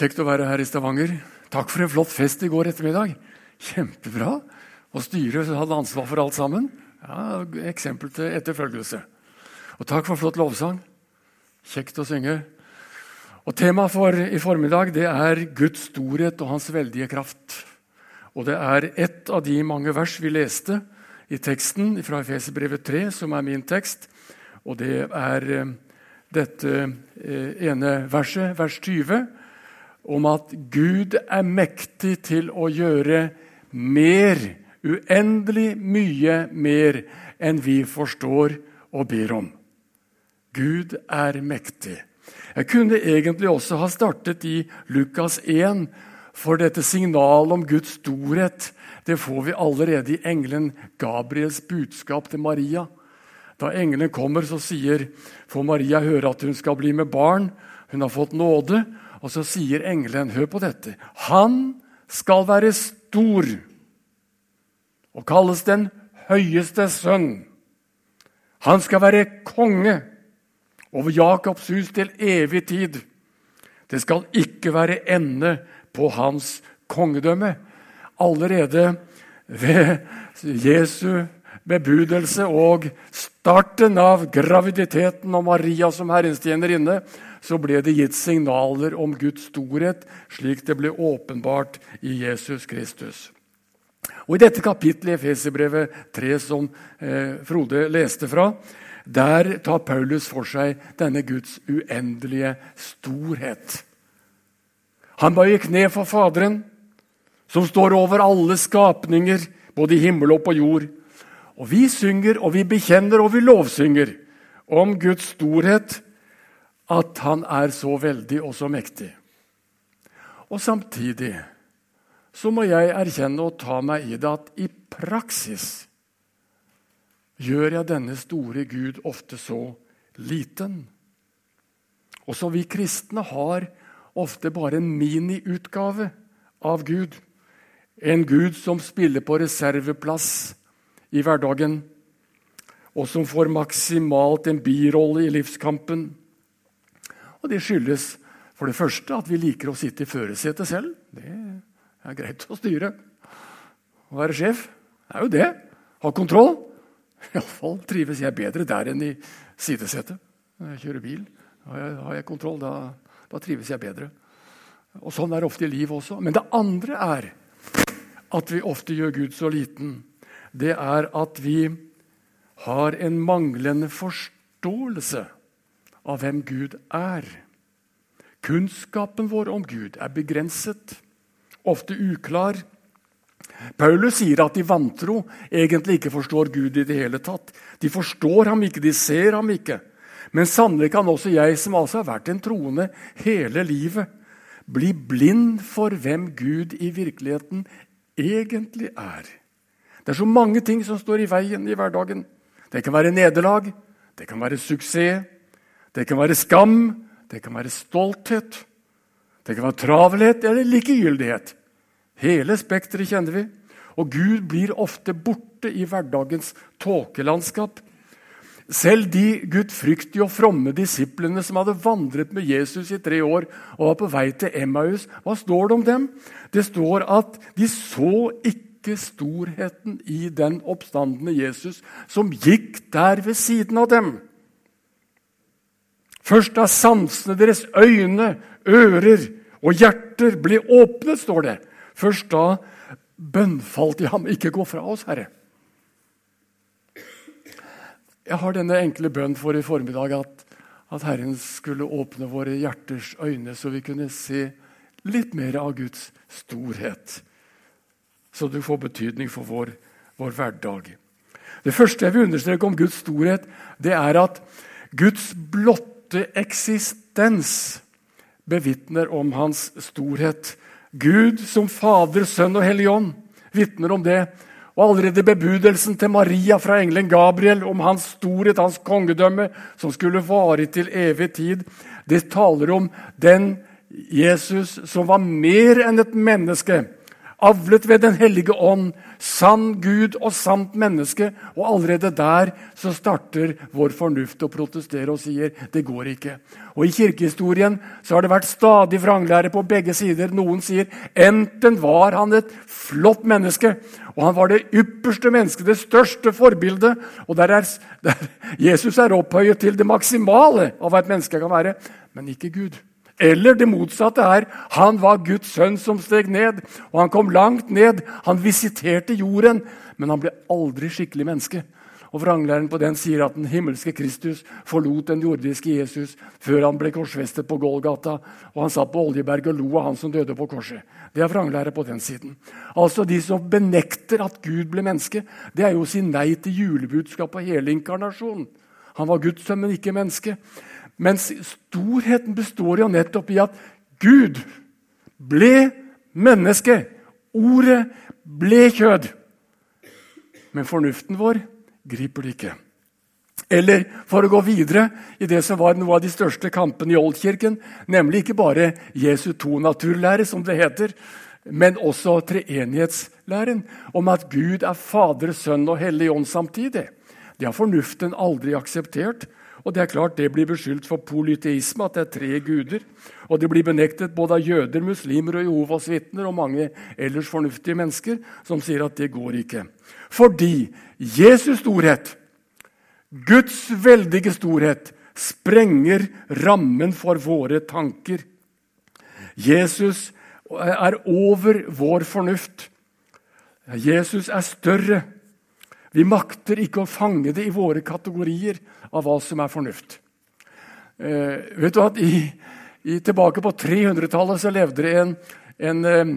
Kjekt å være her i Stavanger. Takk for en flott fest i går ettermiddag. Kjempebra. Og styret hadde ansvar for alt sammen. Ja, Eksempel til etterfølgelse. Og takk for en flott lovsang. Kjekt å synge. Og Temaet for i formiddag det er Guds storhet og hans veldige kraft. Og Det er ett av de mange vers vi leste i teksten fra Efeserbrevet 3, som er min tekst. Og det er eh, dette eh, ene verset, vers 20 om at Gud er mektig til å gjøre mer, uendelig mye mer, enn vi forstår og ber om. Gud er mektig. Jeg kunne egentlig også ha startet i Lukas 1, for dette signalet om Guds storhet det får vi allerede i engelen Gabriels budskap til Maria. Da engelen kommer, så sier, får Maria høre at hun skal bli med barn. Hun har fått nåde, og så sier engelen, hør på dette, han skal være stor og kalles den høyeste sønn. Han skal være konge over Jakobs hus til evig tid. Det skal ikke være ende på hans kongedømme. Allerede ved Jesu bebudelse og starten av graviditeten og Maria som Herrens tjenerinne så ble det gitt signaler om Guds storhet, slik det ble åpenbart i Jesus Kristus. Og I dette kapittelet i Efeserbrevet 3, som eh, Frode leste fra, der tar Paulus for seg denne Guds uendelige storhet. Han bøyer kne for Faderen, som står over alle skapninger, både i himmel og på jord. Og vi synger og vi bekjenner og vi lovsynger om Guds storhet at han er så veldig og så mektig. Og samtidig så må jeg erkjenne og ta meg i det at i praksis gjør jeg denne store Gud ofte så liten. Også vi kristne har ofte bare en miniutgave av Gud. En Gud som spiller på reserveplass i hverdagen, og som får maksimalt en birolle i livskampen. Og det skyldes for det første at vi liker å sitte i førersetet selv. Det er greit å styre. Å være sjef er jo det. Ha kontroll. Iallfall trives jeg bedre der enn i sidesetet. Når jeg kjører bil, har jeg, har jeg kontroll. Da, da, trives jeg bedre. Og Sånn er det ofte i livet også. Men det andre er at vi ofte gjør Gud så liten. Det er at vi har en manglende forståelse av hvem Gud er. Kunnskapen vår om Gud er begrenset, ofte uklar. Paulus sier at de vantro egentlig ikke forstår Gud i det hele tatt. De forstår ham ikke, de ser ham ikke. Men sannelig kan også jeg, som altså har vært en troende hele livet, bli blind for hvem Gud i virkeligheten egentlig er. Det er så mange ting som står i veien i hverdagen. Det kan være nederlag, det kan være suksess, det kan være skam, det kan være stolthet, det kan være travelhet eller likegyldighet. Hele spekteret kjenner vi. Og Gud blir ofte borte i hverdagens tåkelandskap. Selv de gudfryktige og fromme disiplene som hadde vandret med Jesus i tre år og var på vei til Emmaus, hva står det om dem? Det står at de så ikke storheten i den oppstandende Jesus som gikk der ved siden av dem. Først da sansene deres øyne, ører og hjerter ble åpnet, står det. Først da bønnfalt de ham. Ikke gå fra oss, Herre. Jeg har denne enkle bønn for i formiddag at, at Herren skulle åpne våre hjerters øyne, så vi kunne se litt mer av Guds storhet. Så det får betydning for vår, vår hverdag. Det første jeg vil understreke om Guds storhet, det er at Guds blotte blotte eksistens bevitner om hans storhet. Gud som Fader, Sønn og Hellig Ånd vitner om det. Og allerede bebudelsen til Maria fra engelen Gabriel om hans storhet, hans kongedømme, som skulle vare til evig tid, det taler om den Jesus som var mer enn et menneske. Avlet ved Den hellige ånd, sann Gud og sant menneske. Og allerede der så starter vår fornuft å protestere og sier det går ikke. Og I kirkehistorien så har det vært stadig vranglære på begge sider. Noen sier enten var han et flott menneske, og han var det ypperste mennesket, det største forbildet. Og der er, der Jesus er opphøyet til det maksimale av hva et menneske kan være, men ikke Gud. Eller det motsatte er han var Guds sønn som steg ned. Og han kom langt ned. Han visiterte jorden, men han ble aldri skikkelig menneske. Og Vranglæren på den sier at den himmelske Kristus forlot den jordiske Jesus før han ble korsfestet på Golgata, og han satt på Oljeberg og lo av han som døde på korset. Det er vranglære på den siden. Altså De som benekter at Gud ble menneske, det er jo å si nei til julebudskapet og hele inkarnasjonen. Han var Guds sønn, men ikke menneske. Mens storheten består jo nettopp i at Gud ble menneske. Ordet ble kjød. Men fornuften vår griper det ikke. Eller for å gå videre i det som var noe av de største kampene i Oldkirken, nemlig ikke bare Jesu to naturlære, som det heter, men også treenighetslæren om at Gud er Fader, Sønn og Hellig Ånd samtidig. Det har fornuften aldri akseptert. Og Det er klart det blir beskyldt for polyteisme, at det er tre guder. Og det blir benektet både av jøder, muslimer og Jehovas vitner og mange ellers fornuftige mennesker som sier at det går ikke. Fordi Jesus' storhet, Guds veldige storhet, sprenger rammen for våre tanker. Jesus er over vår fornuft. Jesus er større. Vi makter ikke å fange det i våre kategorier av hva som er fornuft. Eh, vet du at i, i, Tilbake på 300-tallet så levde det en, en eh,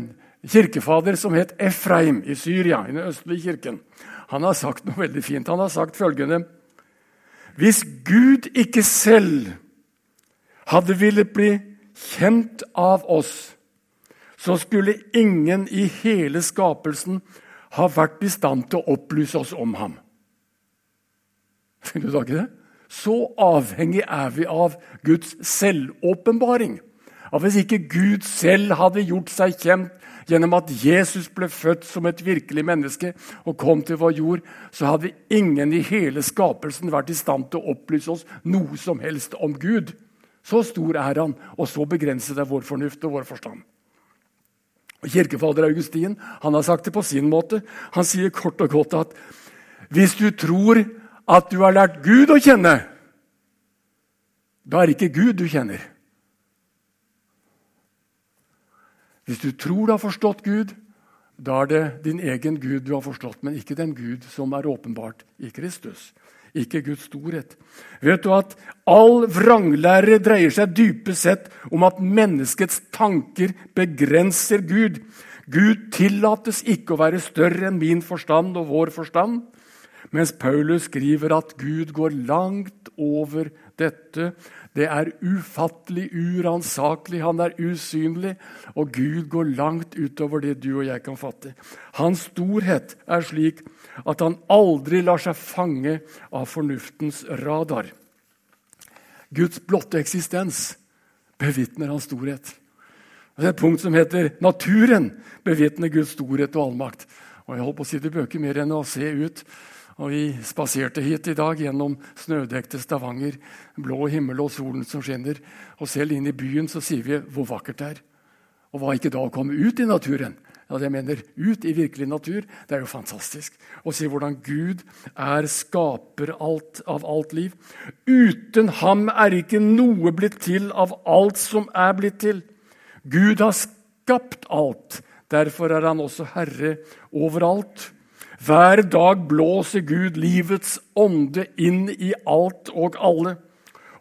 kirkefader som het Efraim i Syria, i den østlige kirken. Han har sagt noe veldig fint. Han har sagt følgende Hvis Gud ikke selv hadde villet bli kjent av oss, så skulle ingen i hele skapelsen har vært i stand til å opplyse oss om ham. Finner du tak i det? Så avhengig er vi av Guds selvåpenbaring. At hvis ikke Gud selv hadde gjort seg kjent gjennom at Jesus ble født som et virkelig menneske og kom til vår jord, så hadde ingen i hele skapelsen vært i stand til å opplyse oss noe som helst om Gud. Så stor er han, og så begrenset er vår fornuft og vår forstand. Kirkefader Augustin han har sagt det på sin måte. Han sier kort og godt at hvis du tror at du har lært Gud å kjenne, da er det ikke Gud du kjenner. Hvis du tror du har forstått Gud, da er det din egen Gud du har forstått, men ikke den Gud som er åpenbart i Kristus ikke Guds storhet. Vet du at All vranglære dreier seg dypest sett om at menneskets tanker begrenser Gud. Gud tillates ikke å være større enn min forstand og vår forstand. Mens Paulus skriver at Gud går langt over dette. Det er ufattelig, uransakelig, han er usynlig, og Gud går langt utover det du og jeg kan fatte. Hans storhet er slik at han aldri lar seg fange av fornuftens radar. Guds blotte eksistens bevitner hans storhet. Det er et punkt som heter 'Naturen bevitner Guds storhet og allmakt'. Og jeg holdt på å si Det bøker mer enn å se ut og Vi spaserte hit i dag gjennom snødekte Stavanger. Blå himmel og solen som skinner. Og selv inn i byen så sier vi hvor vakkert det er. Og hva ikke da å komme ut i naturen? Ja, jeg mener Ut i virkelig natur. Det er jo fantastisk. Å se hvordan Gud er skaper alt, av alt liv. Uten ham er ikke noe blitt til av alt som er blitt til. Gud har skapt alt. Derfor er han også herre overalt. Hver dag blåser Gud livets ånde inn i alt og alle.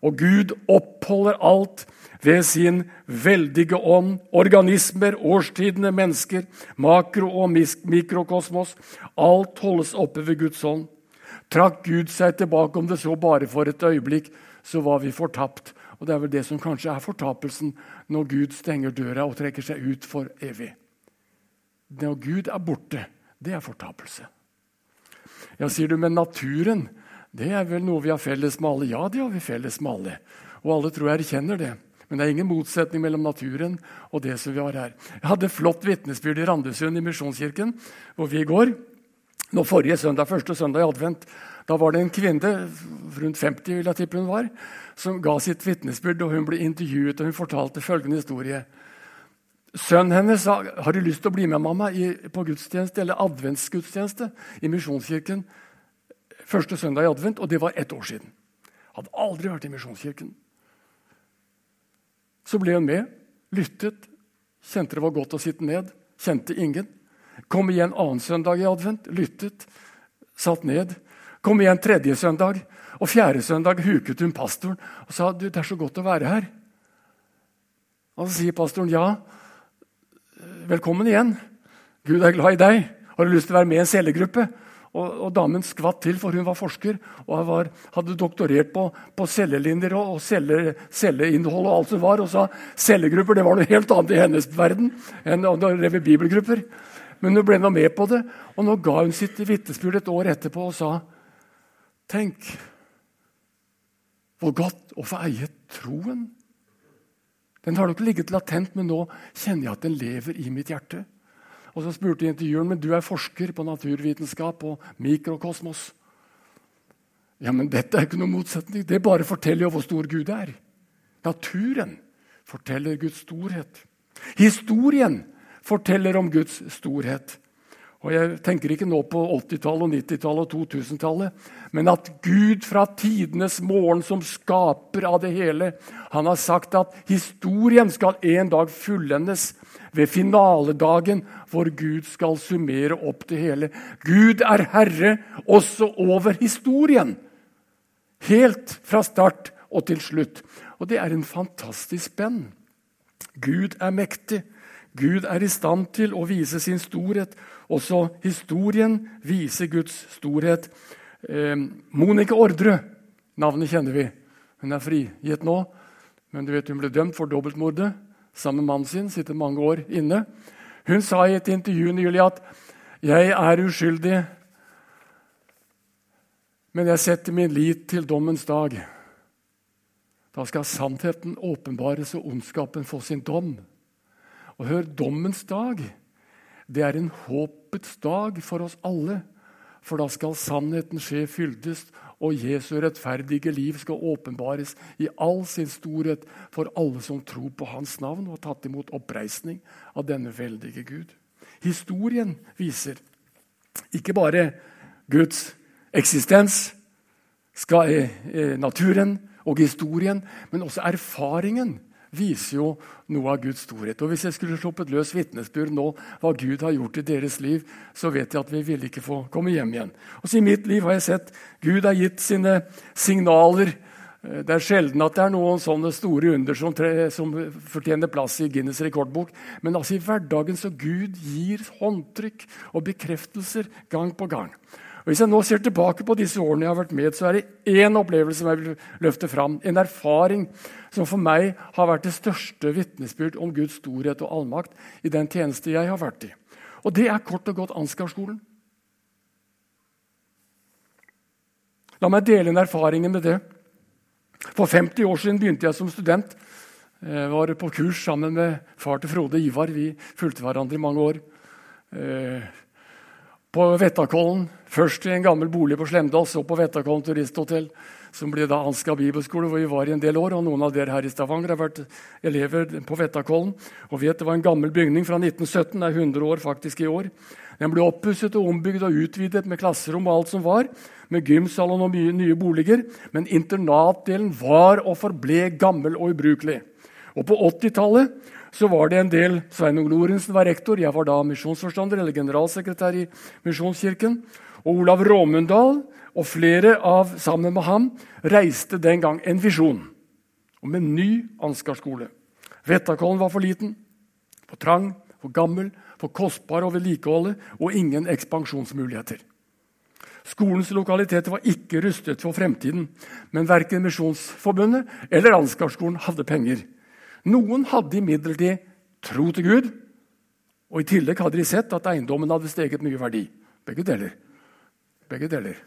Og Gud oppholder alt ved sin veldige ånd. Organismer, årstidene, mennesker, makro- og mikrokosmos. Alt holdes oppe ved Guds ånd. Trakk Gud seg tilbake, om det så bare for et øyeblikk, så var vi fortapt. Og det er vel det som kanskje er fortapelsen, når Gud stenger døra og trekker seg ut for evig. Når Gud er borte, det er fortapelse. Ja, sier du, men naturen, det er vel noe vi har felles med alle? Ja, det har vi felles med alle. Og alle tror jeg erkjenner det. Men det er ingen motsetning mellom naturen og det som vi har her. Jeg hadde flott vitnesbyrd i Randesund i Misjonskirken, hvor vi går. Nå Forrige søndag, første søndag i advent da var det en kvinne rundt 50 vil jeg tippe hun var, som ga sitt vitnesbyrd. og Hun ble intervjuet og hun fortalte følgende historie. Sønnen hennes sa har du lyst til å bli med mamma på gudstjeneste, eller adventsgudstjeneste i Misjonskirken første søndag i advent, og det var ett år siden. Hadde aldri vært i Misjonskirken. Så ble hun med, lyttet, kjente det var godt å sitte ned. Kjente ingen. Kom igjen annen søndag i advent, lyttet, satt ned. Kom igjen tredje søndag, og fjerde søndag huket hun pastoren og sa du, det er så godt å være her. Og Så sier pastoren ja, velkommen igjen. Gud er glad i deg. Har du lyst til å være med i en cellegruppe? Og, og, damen skvatt til, for hun var forsker og var, hadde doktorert på, på cellelinjer og, og celle, celleinnhold og alt som var, og sa cellegrupper det var noe helt annet i hennes verden enn å reve bibelgrupper. Men hun ble nå med på det, og nå ga hun sitt vitnesbyrd et år etterpå og sa Tenk hvor godt å få eie troen. Den har nok ligget latent, men nå kjenner jeg at den lever i mitt hjerte. Og så spurte intervjueren men du er forsker på naturvitenskap og mikrokosmos. Ja, men dette er ikke noen motsetning. Det bare forteller jo hvor stor Gud er. Naturen forteller Guds storhet. Historien forteller om Guds storhet. Og Jeg tenker ikke nå på 80-tallet, 90-tallet og 2000-tallet, men at Gud fra tidenes morgen, som skaper av det hele, han har sagt at historien skal en dag fullendes ved finaledagen, hvor Gud skal summere opp det hele. Gud er herre også over historien. Helt fra start og til slutt. Og det er en fantastisk spenn. Gud er mektig. Gud er i stand til å vise sin storhet. Også historien viser Guds storhet. Eh, Monica Ordre, navnet kjenner vi. Hun er frigitt nå, men du vet hun ble dømt for dobbeltmordet sammen med mannen sin. Sitter mange år inne. Hun sa i et intervju nylig at 'jeg er uskyldig', men jeg setter min lit til dommens dag. Da skal sannheten åpenbares og ondskapen få sin dom. Og hør, dommens dag, det er en håpets dag for oss alle. For da skal sannheten skje fyldest, og Jesu rettferdige liv skal åpenbares i all sin storhet for alle som tror på Hans navn og har tatt imot oppreisning av denne veldige Gud. Historien viser ikke bare Guds eksistens, skal, eh, naturen og historien, men også erfaringen viser jo noe av Guds storhet. Og Hvis jeg skulle sluppet løs vitnesbyrd nå hva Gud har gjort i deres liv, så vet jeg at vi ville ikke få komme hjem igjen. Også I mitt liv har jeg sett Gud har gitt sine signaler. Eh, det er sjelden at det er noen sånne store under som, tre, som fortjener plass i Guinness rekordbok. Men altså i hverdagen så Gud gir håndtrykk og bekreftelser gang på gang. Og Hvis jeg nå ser tilbake på disse årene jeg har vært med, så er det én opplevelse som jeg vil løfte fram. En erfaring som for meg har vært det største vitnesbyrd om Guds storhet og allmakt i den tjeneste jeg har vært i. Og det er kort og godt Ansgar-skolen. La meg dele en erfaring med det. For 50 år siden begynte jeg som student. Jeg var på kurs sammen med far til Frode Ivar. Vi fulgte hverandre i mange år. Eh, på Vettakollen. Først i en gammel bolig på Slemdal, så på Vettakollen turisthotell, som ble da Ansgar bibelskole, hvor vi var i en del år. og Noen av dere her i Stavanger har vært elever på Vettakollen og vet det var en gammel bygning fra 1917. Det er 100 år faktisk i år. Den ble oppusset og ombygd og utvidet med klasserom og alt som var, med gymsalon og mye nye boliger. Men internatdelen var og forble gammel og ubrukelig. Og på 80-tallet så var det en del Sveinung Lorentzen var rektor, jeg var da misjonsforstander eller generalsekretær i Misjonskirken. Og Olav Råmundal og flere av, sammen med ham reiste den gang en visjon om en ny Ansgar-skole. Vettakollen var for liten, for trang, for gammel, for kostbar å vedlikeholde og ingen ekspansjonsmuligheter. Skolens lokaliteter var ikke rustet for fremtiden, men verken Misjonsforbundet eller Ansgar-skolen hadde penger. Noen hadde imidlertid tro til Gud, og i tillegg hadde de sett at eiendommen hadde steget mye verdi. Begge deler. Begge deler.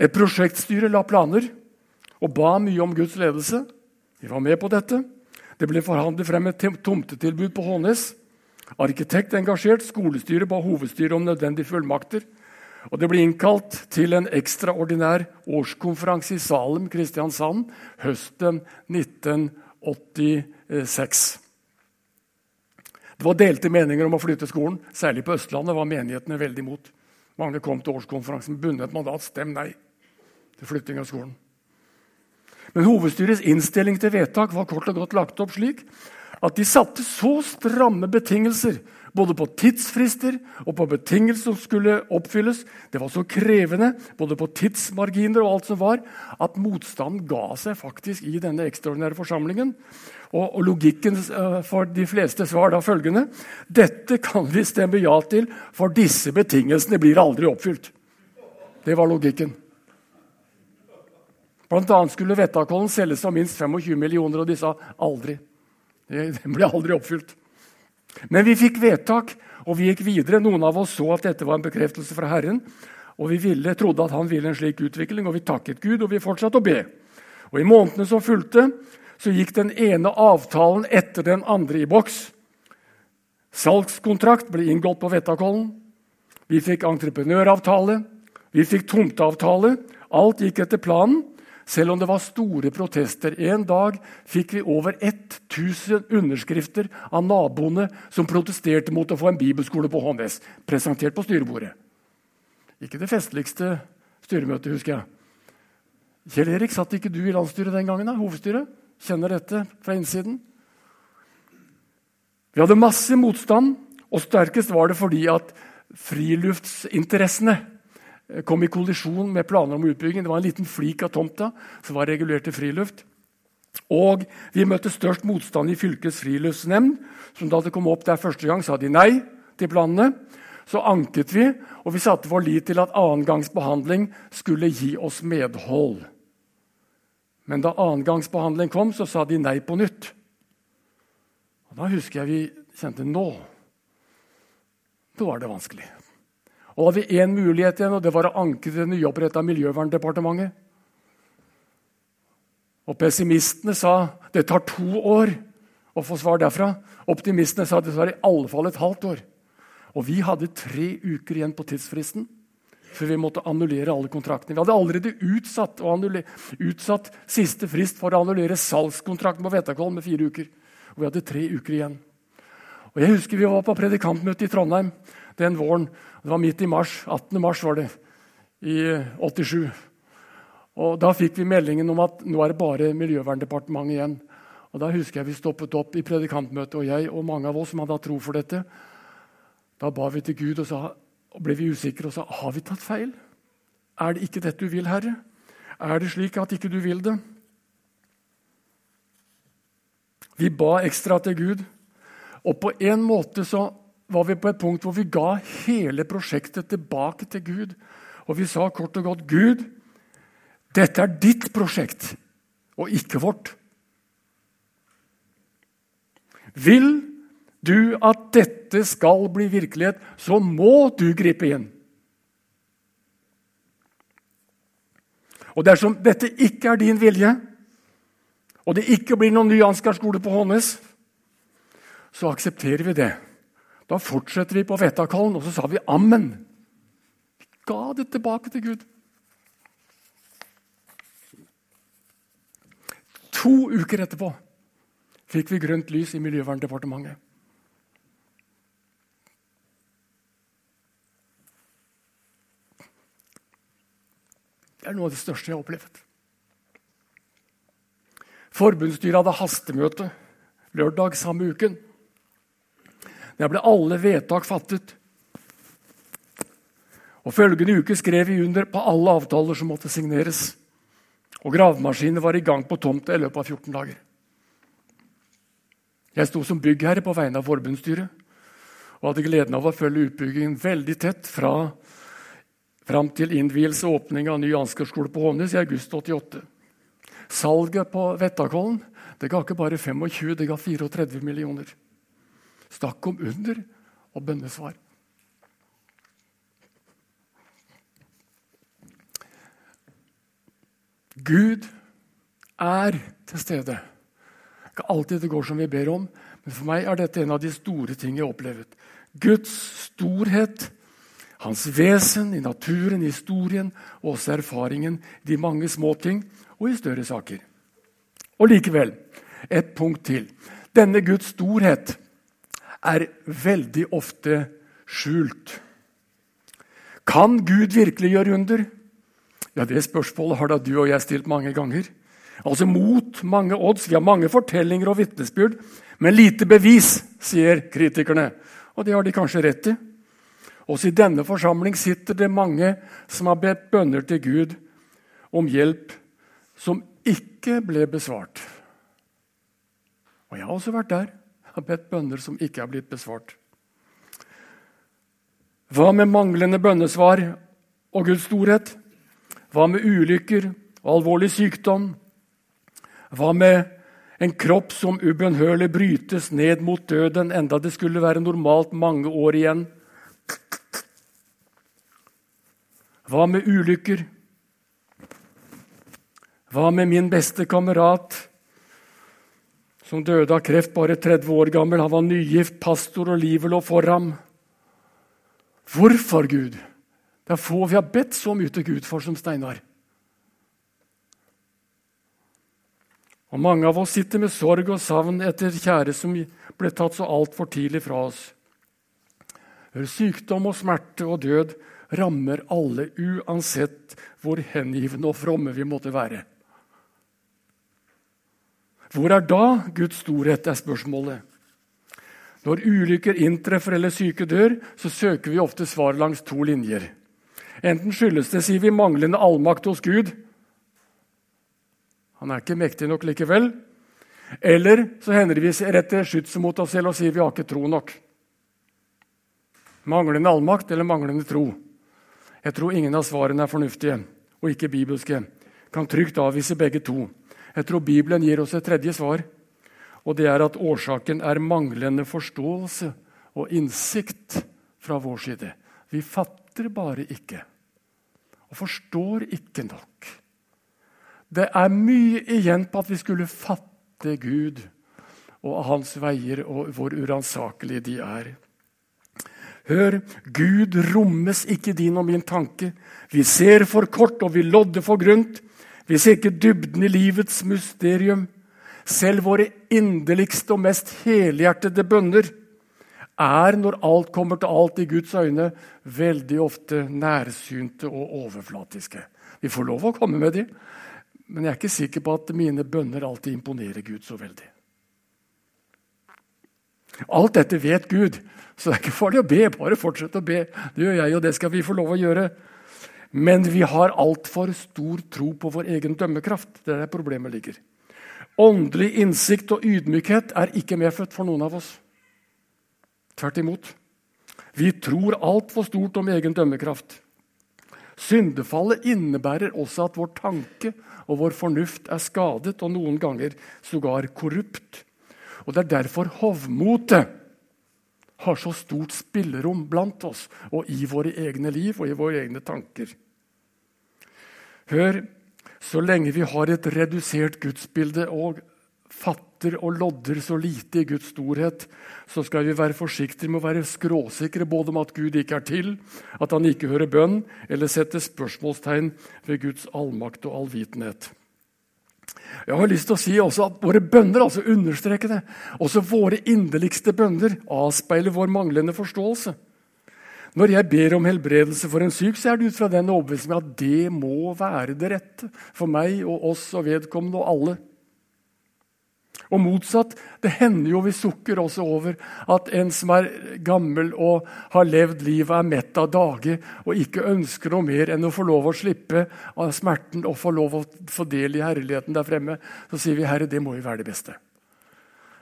Et prosjektstyre la planer og ba mye om Guds ledelse. De var med på dette. Det ble forhandlet frem et tomtetilbud på Hånes. Arkitekt engasjert, skolestyret ba hovedstyret om nødvendige fullmakter. Og det ble innkalt til en ekstraordinær årskonferanse i Salem, Kristiansand, høsten 1986. Det var delte meninger om å flytte skolen. Særlig på Østlandet var menighetene veldig imot. Mange kom til årskonferansen med bundet mandat. Stem nei til flytting av skolen. Men hovedstyrets innstilling til vedtak var kort og godt lagt opp slik at de satte så stramme betingelser både på tidsfrister og på betingelser som skulle oppfylles. Det var så krevende, både på tidsmarginer og alt som var, at motstanden ga seg faktisk i denne ekstraordinære forsamlingen. Og, og Logikken uh, for de fleste svar da følgende Dette kan vi stemme ja til, for disse betingelsene blir aldri oppfylt. Det var logikken. Blant annet skulle Vettakollen selges for minst 25 millioner, og de sa aldri. Den ble aldri oppfylt. Men vi fikk vedtak, og vi gikk videre. Noen av oss så at dette var en bekreftelse fra Herren. Og vi ville, trodde at han ville en slik utvikling, og vi takket Gud, og vi fortsatte å be. Og I månedene som fulgte, så gikk den ene avtalen etter den andre i boks. Salgskontrakt ble inngått på Vettakollen. Vi fikk entreprenøravtale. Vi fikk tomteavtale. Alt gikk etter planen selv om det var store protester. En dag fikk vi over 1000 underskrifter av naboene som protesterte mot å få en bibelskole på Hånes, presentert på styrebordet. Ikke det festligste styremøtet, husker jeg. Kjell Erik, satt ikke du i landsstyret den gangen? da, hovedstyret? Kjenner dette fra innsiden? Vi hadde masse motstand, og sterkest var det fordi at friluftsinteressene kom i kollisjon med planer om utbygging. Det var en liten flik av tomta som var regulert til friluft. Og vi møtte størst motstand i fylkets friluftsnemnd. som Da det kom opp der første gang, sa de nei til planene. Så anket vi, og vi satte vår lit til at annengangsbehandling skulle gi oss medhold. Men da annengangsbehandling kom, så sa de nei på nytt. Og Da husker jeg vi kjente nå. Nå var det vanskelig. Og hadde vi én mulighet igjen, og det var å anke til det nyoppretta Miljøverndepartementet. Og pessimistene sa det tar to år å få svar derfra. Optimistene sa det tar i alle fall et halvt år. Og vi hadde tre uker igjen på tidsfristen før vi måtte annullere alle kontraktene. Vi hadde allerede utsatt, utsatt siste frist for å annullere salgskontrakten på Vetakollen med fire uker. Og vi hadde tre uker igjen. Og jeg husker Vi var på predikantmøte i Trondheim den våren. Det var midt i mars. 18. mars var det i 87. Og Da fikk vi meldingen om at nå er det bare Miljøverndepartementet igjen. Og Da husker jeg vi stoppet opp i predikantmøtet, og jeg og mange av oss som hadde hatt tro for dette. Da ba vi til Gud og, og ble vi usikre og sa har vi tatt feil. Er det ikke dette du vil, Herre? Er det slik at ikke du vil det? Vi ba ekstra til Gud, og på en måte så var vi på et punkt hvor vi ga hele prosjektet tilbake til Gud. Og vi sa kort og godt, 'Gud, dette er ditt prosjekt, og ikke vårt.' Vil du at dette skal bli virkelighet, så må du gripe inn. Og dersom dette ikke er din vilje, og det ikke blir noen ny Ansgar skole på Hånes, så aksepterer vi det. Da fortsetter vi på Vetakallen, og så sa vi ammen. Vi ga det tilbake til Gud. To uker etterpå fikk vi grønt lys i Miljøverndepartementet. Det er noe av det største jeg har opplevd. Forbundsstyret hadde hastemøte lørdag samme uken. Der ble alle vedtak fattet. Og Følgende uke skrev vi under på alle avtaler som måtte signeres. Og gravemaskinene var i gang på tomta i løpet av 14 dager. Jeg sto som byggherre på vegne av forbundsstyret og hadde gleden av å følge utbyggingen veldig tett fra fram til innvielse og åpning av ny ansgarskole på Hånes i august 88. Salget på Vettakollen det ga ikke bare 25, det ga 34 millioner. Snakk om under og bønnesvar. Gud er til stede Ikke alltid det går som vi ber om, men for meg er dette en av de store ting jeg har opplevd. Guds storhet, hans vesen i naturen, i historien, og også erfaringen i de mange små ting og i større saker. Og likevel et punkt til. Denne Guds storhet er veldig ofte skjult. Kan Gud virkelig gjøre under? Ja, Det spørsmålet har da du og jeg stilt mange ganger. Altså mot mange odds. Vi har mange fortellinger og vitnesbyrd, men lite bevis, sier kritikerne. Og det har de kanskje rett i. Også i denne forsamling sitter det mange som har bedt bønner til Gud om hjelp som ikke ble besvart. Og jeg har også vært der. Har bedt bønner som ikke er blitt besvart. Hva med manglende bønnesvar og Guds storhet? Hva med ulykker og alvorlig sykdom? Hva med en kropp som ubønnhørlig brytes ned mot døden, enda det skulle være normalt mange år igjen? Hva med ulykker? Hva med min beste kamerat, som døde av kreft bare 30 år gammel? Han var nygift pastor, og livet lå for ham. Hvorfor, Gud? Det er få vi har bedt så mye til Gud for som Steinar. Og Mange av oss sitter med sorg og savn etter kjære som ble tatt så altfor tidlig fra oss. Sykdom og smerte og død rammer alle, uansett hvor hengivne og fromme vi måtte være. Hvor er da Guds storhet, er spørsmålet. Når ulykker inntreffer eller syke dør, så søker vi ofte svar langs to linjer. Enten skyldes det, sier vi, manglende allmakt hos Gud, han er ikke mektig nok likevel. Eller så hender vi retter skytset mot oss selv og sier vi har ikke tro nok. Manglende allmakt eller manglende tro? Jeg tror ingen av svarene er fornuftige og ikke bibelske. Kan trygt avvise begge to. Jeg tror Bibelen gir oss et tredje svar, og det er at årsaken er manglende forståelse og innsikt fra vår side. Vi fatter bare ikke og forstår ikke nok. Det er mye igjen på at vi skulle fatte Gud og hans veier og hvor uransakelige de er. Hør, Gud rommes ikke din og min tanke. Vi ser for kort, og vi lodder for grunt. Vi ser ikke dybden i livets mysterium. Selv våre inderligste og mest helhjertede bønner er, når alt kommer til alt i Guds øyne, veldig ofte nærsynte og overflatiske. Vi får lov å komme med de, men jeg er ikke sikker på at mine bønner alltid imponerer Gud så veldig. Alt dette vet Gud, så det er ikke farlig å be. Bare fortsett å be. Det gjør jeg, og det skal vi få lov å gjøre. Men vi har altfor stor tro på vår egen dømmekraft. Det er der problemet ligger. Åndelig innsikt og ydmykhet er ikke medfødt for noen av oss. Tvert imot. Vi tror altfor stort om egen dømmekraft. Syndefallet innebærer også at vår tanke og vår fornuft er skadet og noen ganger sågar korrupt. Og Det er derfor hovmotet har så stort spillerom blant oss og i våre egne liv og i våre egne tanker. Hør, så lenge vi har et redusert gudsbilde og fatter og lodder så lite i Guds storhet, så skal vi være forsiktige med å være skråsikre både om at Gud ikke er til, at han ikke hører bønn, eller setter spørsmålstegn ved Guds allmakt og allvitenhet. Jeg har lyst til å si også at Våre bønner altså understreke det. Også våre inderligste bønner avspeiler vår manglende forståelse. Når jeg ber om helbredelse for en syk, så er det ut fra den overbevisningen at det må være det rette for meg og oss og vedkommende og alle. Og motsatt. Det hender jo vi sukker også over at en som er gammel og har levd livet, er mett av dage og ikke ønsker noe mer enn å få lov å slippe av smerten og få lov å få del i herligheten der fremme. Så sier vi, 'Herre, det må jo være det beste'.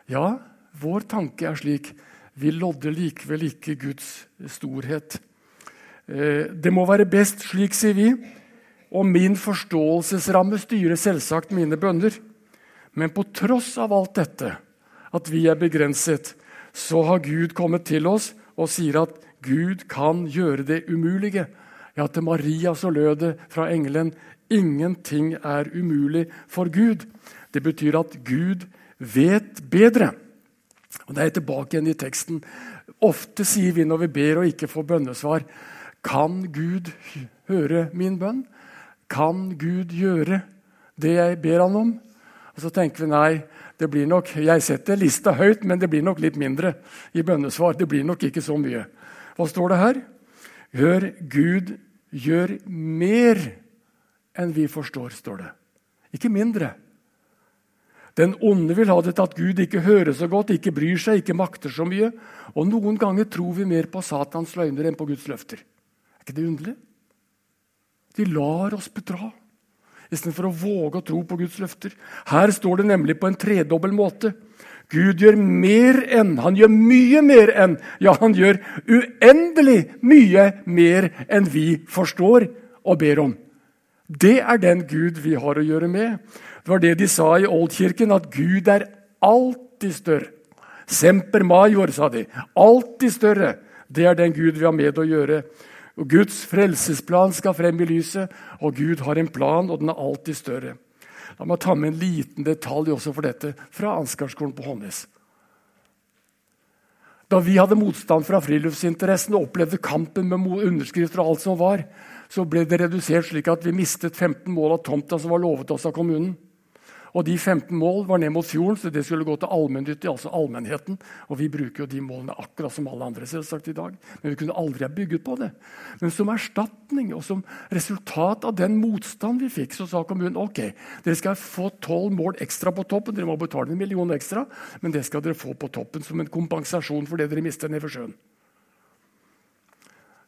Ja, vår tanke er slik. Vi lodder likevel ikke Guds storhet. Eh, det må være best slik, sier vi. Og min forståelsesramme styrer selvsagt mine bønner. Men på tross av alt dette, at vi er begrenset, så har Gud kommet til oss og sier at Gud kan gjøre det umulige. Ja, til Maria så lød det fra engelen ingenting er umulig for Gud. Det betyr at Gud vet bedre. Og Det er tilbake igjen i teksten. Ofte sier vi når vi ber og ikke får bønnesvar, kan Gud høre min bønn? Kan Gud gjøre det jeg ber han om? Og så tenker vi nei, det blir nok, jeg setter lista høyt, men det blir nok litt mindre i bønnesvar. Det blir nok ikke så mye. Hva står det her? Hør, Gud gjør mer enn vi forstår, står det. Ikke mindre. Den onde vil ha det til at Gud ikke hører så godt, ikke bryr seg, ikke makter så mye. Og noen ganger tror vi mer på Satans løgner enn på Guds løfter. Er ikke det underlig? De lar oss bedra istedenfor å våge å tro på Guds løfter. Her står det nemlig på en tredobbel måte. Gud gjør mer enn, han gjør mye mer enn, ja, han gjør uendelig mye mer enn vi forstår og ber om. Det er den Gud vi har å gjøre med. Det var det de sa i Oldkirken, at Gud er alltid større. Semper major, sa de. Alltid større. Det er den Gud vi har med å gjøre. Guds frelsesplan skal frem i lyset, og Gud har en plan, og den er alltid større. La meg ta med en liten detalj også for dette fra Ansgarskolen på Håndnes. Da vi hadde motstand fra friluftsinteressen og opplevde kampen med underskrifter og alt som var, så ble det redusert slik at vi mistet 15 mål av tomta som var lovet oss av kommunen. Og de 15 mål var ned mot fjorden, så det skulle gå til allmennyttig, altså allmennheten. Og vi bruker jo de målene akkurat som alle andre selvsagt i dag. Men vi kunne aldri ha bygget på det. Men som erstatning og som resultat av den motstand vi fikk, så sa kommunen ok, dere skal få 12 mål ekstra på toppen. Dere må betale en million ekstra, men det skal dere få på toppen som en kompensasjon for det dere mister ned for sjøen.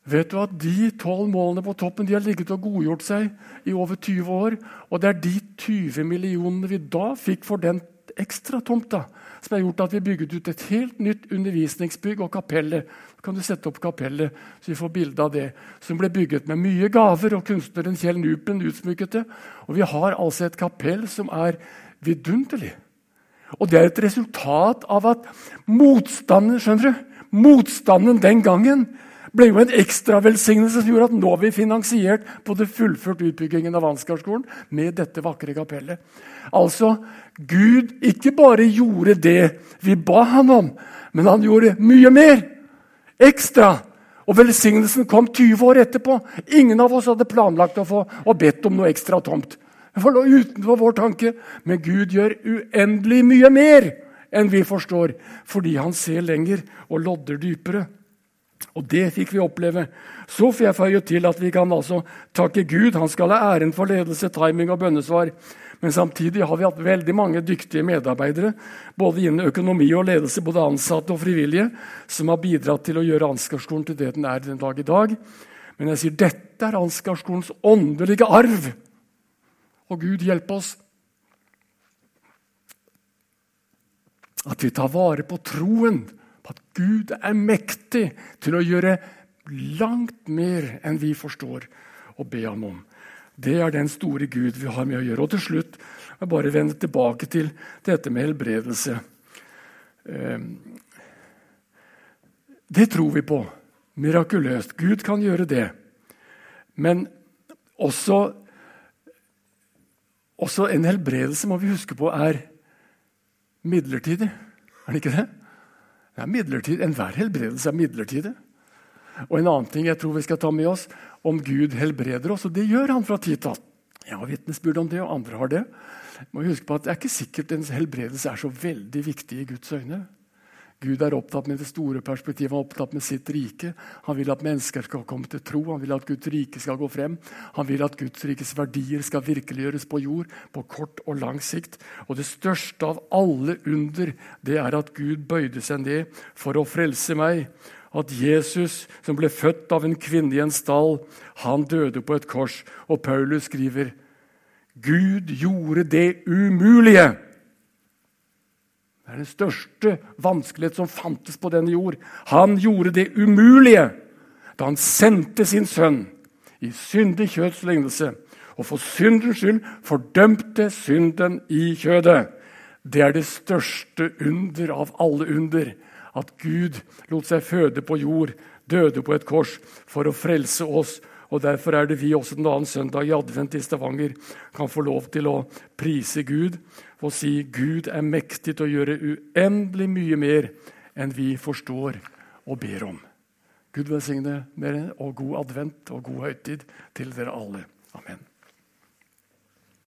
Vet du at De tolv målene på toppen de har ligget og godgjort seg i over 20 år. Og det er de 20 millionene vi da fikk for den ekstra tomta, som har gjort at vi bygget ut et helt nytt undervisningsbygg og kapellet. Så kan du sette opp kapellet, så vi får bilde av det. Som ble bygget med mye gaver, og kunstneren Kjell Nupen utsmykket det. Og vi har altså et kapell som er vidunderlig. Og det er et resultat av at motstanden skjønner du, motstanden den gangen ble jo en ekstra velsignelse som gjorde at nå har vi finansiert både fullført utbyggingen av Ansgarskolen med dette vakre kapellet. Altså, Gud ikke bare gjorde det vi ba han om, men han gjorde mye mer. Ekstra. Og velsignelsen kom 20 år etterpå. Ingen av oss hadde planlagt å få og bedt om noe ekstra tomt. Det lå utenfor vår tanke. Men Gud gjør uendelig mye mer enn vi forstår, fordi han ser lenger og lodder dypere. Og det fikk vi oppleve. Så får jeg føye til at vi kan altså takke Gud. Han skal ha æren for ledelse, timing og bønnesvar. Men samtidig har vi hatt veldig mange dyktige medarbeidere både innen økonomi og ledelse, både ansatte og frivillige, som har bidratt til å gjøre Ansgarskolen til det den er den dag i dag. Men jeg sier dette er Ansgarskolens åndelige arv. Og Gud hjelpe oss. At vi tar vare på troen Gud er mektig til å gjøre langt mer enn vi forstår å be ham om. Det er den store Gud vi har med å gjøre. Og til slutt jeg bare vende tilbake til dette med helbredelse. Ehm, det tror vi på. Mirakuløst. Gud kan gjøre det. Men også, også en helbredelse må vi huske på er midlertidig. Er det ikke det? Det er midlertidig. Enhver helbredelse er midlertidig. Og en annen ting jeg tror vi skal ta med oss, om Gud helbreder oss. Og det gjør han fra tid til annen. Jeg har vitnesbyrd om det, og andre har det. Må huske på at Det er ikke sikkert en helbredelse er så veldig viktig i Guds øyne. Gud er opptatt med det store perspektivet, han er opptatt med sitt rike. Han vil at mennesker skal komme til tro, han vil at Guds rike skal gå frem. Han vil at Guds rikes verdier skal virkeliggjøres på jord på kort og lang sikt. Og det største av alle under det er at Gud bøyde seg ned for å frelse meg. At Jesus, som ble født av en kvinne i en stall, han døde på et kors. Og Paulus skriver Gud gjorde det umulige det er den største vanskelighet som fantes på denne jord. Han gjorde det umulige da han sendte sin sønn i syndig kjøds lignelse og for syndens skyld fordømte synden i kjødet. Det er det største under av alle under. At Gud lot seg føde på jord, døde på et kors for å frelse oss Og Derfor er det vi også den annen søndag i advent i Stavanger kan få lov til å prise Gud og si Gud er mektig til å gjøre uendelig mye mer enn vi forstår og ber om. Gud velsigne dere, og god advent og god høytid til dere alle. Amen.